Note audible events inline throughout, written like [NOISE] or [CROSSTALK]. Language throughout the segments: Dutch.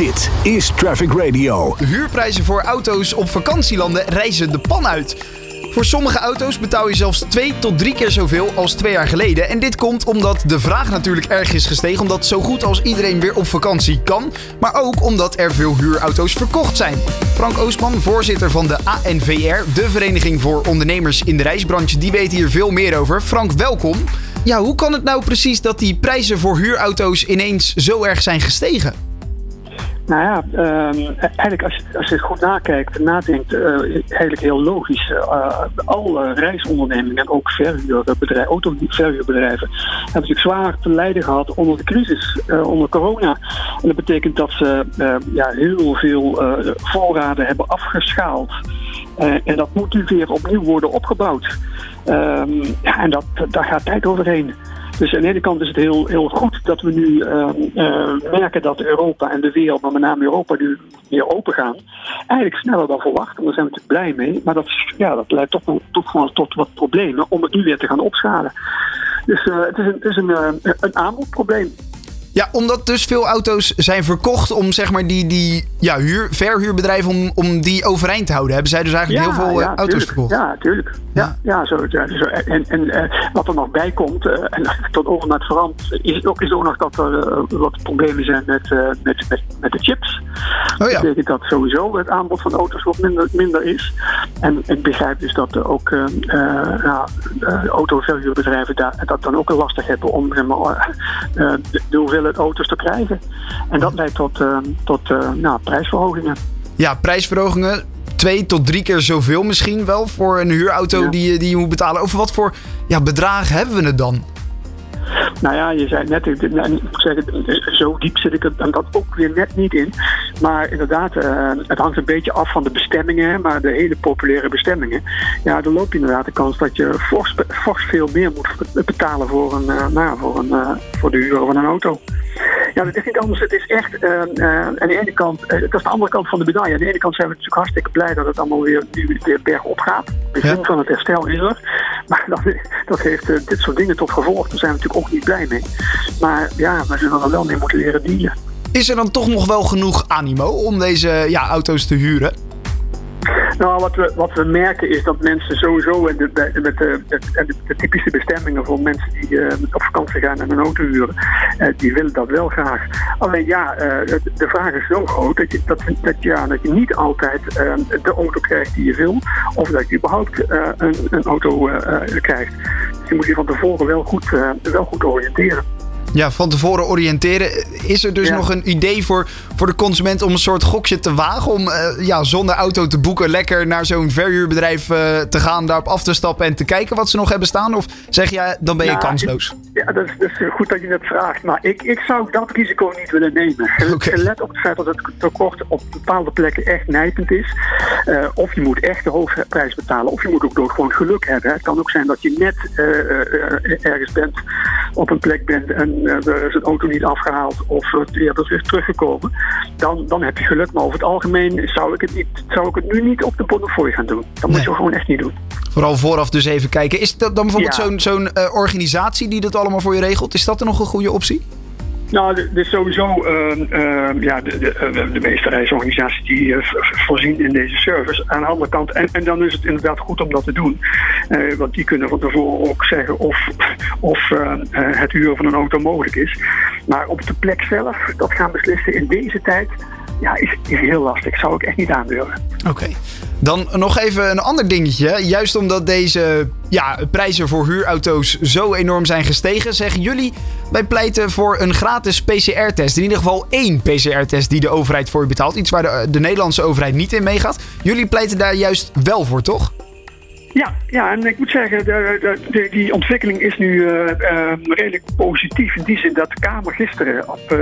Dit is Traffic Radio. Huurprijzen voor auto's op vakantielanden reizen de pan uit. Voor sommige auto's betaal je zelfs twee tot drie keer zoveel als twee jaar geleden. En dit komt omdat de vraag natuurlijk erg is gestegen, omdat zo goed als iedereen weer op vakantie kan. Maar ook omdat er veel huurauto's verkocht zijn. Frank Oostman, voorzitter van de ANVR, de Vereniging voor Ondernemers in de Reisbranche, die weet hier veel meer over. Frank, welkom. Ja, hoe kan het nou precies dat die prijzen voor huurauto's ineens zo erg zijn gestegen? Nou ja, um, eigenlijk als, als je goed nakijkt en nadenkt, uh, eigenlijk heel logisch. Uh, alle reisondernemingen, ook verhuurbedrijven, autoverhuurbedrijven, hebben natuurlijk zwaar te lijden gehad onder de crisis, uh, onder corona. En dat betekent dat ze ja, heel veel voorraden hebben afgeschaald. en dat moet nu weer opnieuw worden opgebouwd. Um, ja, en dat, daar gaat tijd overheen. Dus aan de ene kant is het heel, heel goed dat we nu uh, merken dat Europa en de wereld, maar met name Europa, nu weer open gaan. Eigenlijk sneller dan verwacht, en daar zijn we natuurlijk blij mee. Maar dat, ja, dat leidt toch, toch gewoon tot wat problemen om het nu weer te gaan opschalen. Dus uh, het is een, het is een, een aanbodprobleem. Ja, omdat dus veel auto's zijn verkocht om zeg maar die, die ja, huur, verhuurbedrijven om, om die overeind te houden. Hebben zij dus eigenlijk heel veel ja, auto's verkocht? Ja, tuurlijk. Ja, ja. zo, ja, zo. En, en uh, wat er nog bij komt, uh, en [LAUGHS] tot over naar het verand, is ook, is ook nog dat er uh, wat problemen zijn met, met, met, met de chips. Oh, ja. Dat betekent dat sowieso het aanbod van auto's wat minder, minder is. En ik begrijp dus dat ook ja, autoverhuurbedrijven daar, dat dan ook lastig hebben om maar, de, de auto's te krijgen. En dat leidt tot, tot nou, prijsverhogingen. Ja, prijsverhogingen twee tot drie keer zoveel misschien wel voor een huurauto die, die je moet betalen. Over wat voor ja, bedragen hebben we het dan? Nou ja, je zei net, ik zeg, zo diep zit ik er dan dat ook weer net niet in. Maar inderdaad, uh, het hangt een beetje af van de bestemmingen, maar de hele populaire bestemmingen. Ja, dan loop je inderdaad de kans dat je fors, fors veel meer moet betalen voor, een, uh, nou, voor, een, uh, voor de huur van een auto. Ja, het is niet anders. Het is echt aan de ene kant, dat is de andere kant van de medaille. Aan de ene kant zijn we natuurlijk hartstikke blij dat het allemaal weer, nu weer bergop gaat. Het begin ja. van het herstel is er. Maar dat, dat heeft dit soort dingen tot gevolg. Daar zijn we natuurlijk ook niet blij mee. Maar ja, we zullen er wel mee moeten leren dienen. Is er dan toch nog wel genoeg animo om deze ja, auto's te huren? Nou, wat we, wat we merken is dat mensen sowieso met de, de, typische bestemmingen voor mensen die uh, op vakantie gaan en een auto huren, uh, die willen dat wel graag. Alleen ja, uh, de vraag is zo groot dat je, dat, dat, ja, dat je niet altijd de auto krijgt die je wil, of dat je überhaupt een, een auto krijgt. Dus je moet je van tevoren wel goed, wel goed oriënteren. Ja, van tevoren oriënteren. Is er dus ja. nog een idee voor, voor de consument om een soort gokje te wagen? Om uh, ja, zonder auto te boeken, lekker naar zo'n verhuurbedrijf uh, te gaan, daarop af te stappen en te kijken wat ze nog hebben staan? Of zeg je, dan ben je nou, kansloos? Ja, dat is, dat is, goed dat je dat vraagt. Maar ik, ik zou dat risico niet willen nemen. [LAUGHS] Okay. Let op het feit dat het tekort op bepaalde plekken echt nijpend is. Uh, of je moet echt de hoofdprijs betalen, of je moet ook door gewoon geluk hebben. Het kan ook zijn dat je net ergens bent, op een plek bent en er is een auto niet afgehaald of het eerder is teruggekomen, dan, dan heb je geluk. Maar over het algemeen zou ik het, niet, zou ik het nu niet op de portefeuille gaan doen. Dat nee. moet je gewoon echt niet doen. Vooral vooraf dus even kijken. Is dat dan bijvoorbeeld ja. zo'n zo'n uh, organisatie die dat allemaal voor je regelt? Is dat er nog een goede optie? Nou, is sowieso uh, uh, ja, de, de, de, meeste reisorganisaties die uh, voorzien in deze service. Aan de andere kant, en, en dan is het inderdaad goed om dat te doen. want die kunnen van tevoren ook zeggen of, of het huren van een auto mogelijk is. Maar op de plek zelf, dat gaan beslissen in deze tijd, ja, is, is heel lastig. Zou ik echt niet aandurven. Oké. Dan nog even een ander dingetje. Juist omdat deze ja, prijzen voor huurauto's zo enorm zijn gestegen, zeggen jullie wij pleiten voor een gratis PCR-test. In ieder geval één PCR-test die de overheid voor je betaalt. Iets waar de, de Nederlandse overheid niet in meegaat. Jullie pleiten daar juist wel voor, toch? Ja, ja, en ik moet zeggen, die ontwikkeling is nu uh, uh, redelijk positief. In die zin dat de Kamer gisteren op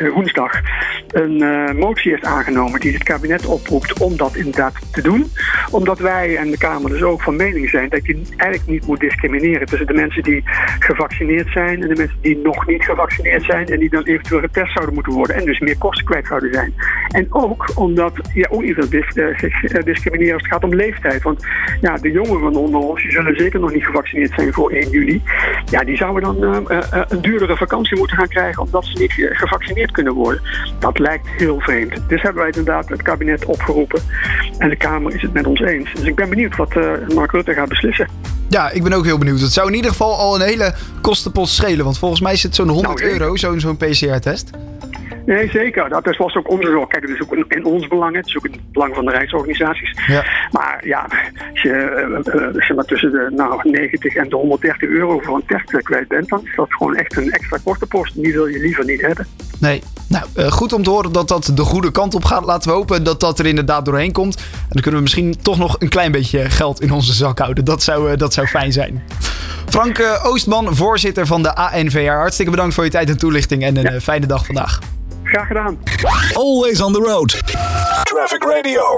uh, woensdag een motie heeft aangenomen die het kabinet oproept om dat inderdaad te doen. Omdat wij en de Kamer dus ook van mening zijn dat je eigenlijk niet moet discrimineren tussen de mensen die gevaccineerd zijn en de mensen die nog niet gevaccineerd zijn en die dan eventueel getest zouden moeten worden en dus meer kosten kwijt zouden zijn. En ook omdat je ook niet wil dis discrimineren als het gaat om leeftijd. Want ja, de jongeren onder ons, die zullen zeker nog niet gevaccineerd zijn voor 1 juli. Ja, die zouden dan een duurdere vakantie moeten gaan krijgen omdat ze niet gevaccineerd kunnen worden. Dat lijkt heel vreemd. Dus hebben wij inderdaad het kabinet opgeroepen. En de Kamer is het met ons eens. Dus ik ben benieuwd wat Mark Rutte gaat beslissen. Ja, ik ben ook heel benieuwd. Het zou in ieder geval al een hele kostenpost schelen. Want volgens mij is het zo'n 100 nou, euro, zo'n zo'n PCR-test. Nee, zeker. Dat was ook onze zorg. Kijk, het is ook in ons belang. Het is ook in het belang van de reisorganisaties. Ja. Maar ja, als je uh, maar tussen de nou, 90 en de 130 euro voor een test kwijt bent, dan is dat gewoon echt een extra kostenpost. Die wil je liever niet hebben. Nee. Nou, goed om te horen dat dat de goede kant op gaat. Laten we hopen dat dat er inderdaad doorheen komt. En dan kunnen we misschien toch nog een klein beetje geld in onze zak houden. Dat zou, dat zou fijn zijn. Frank Oostman, voorzitter van de ANVR. Hartstikke bedankt voor je tijd en toelichting en een fijne dag vandaag. Graag gedaan. Always on the road. Traffic Radio.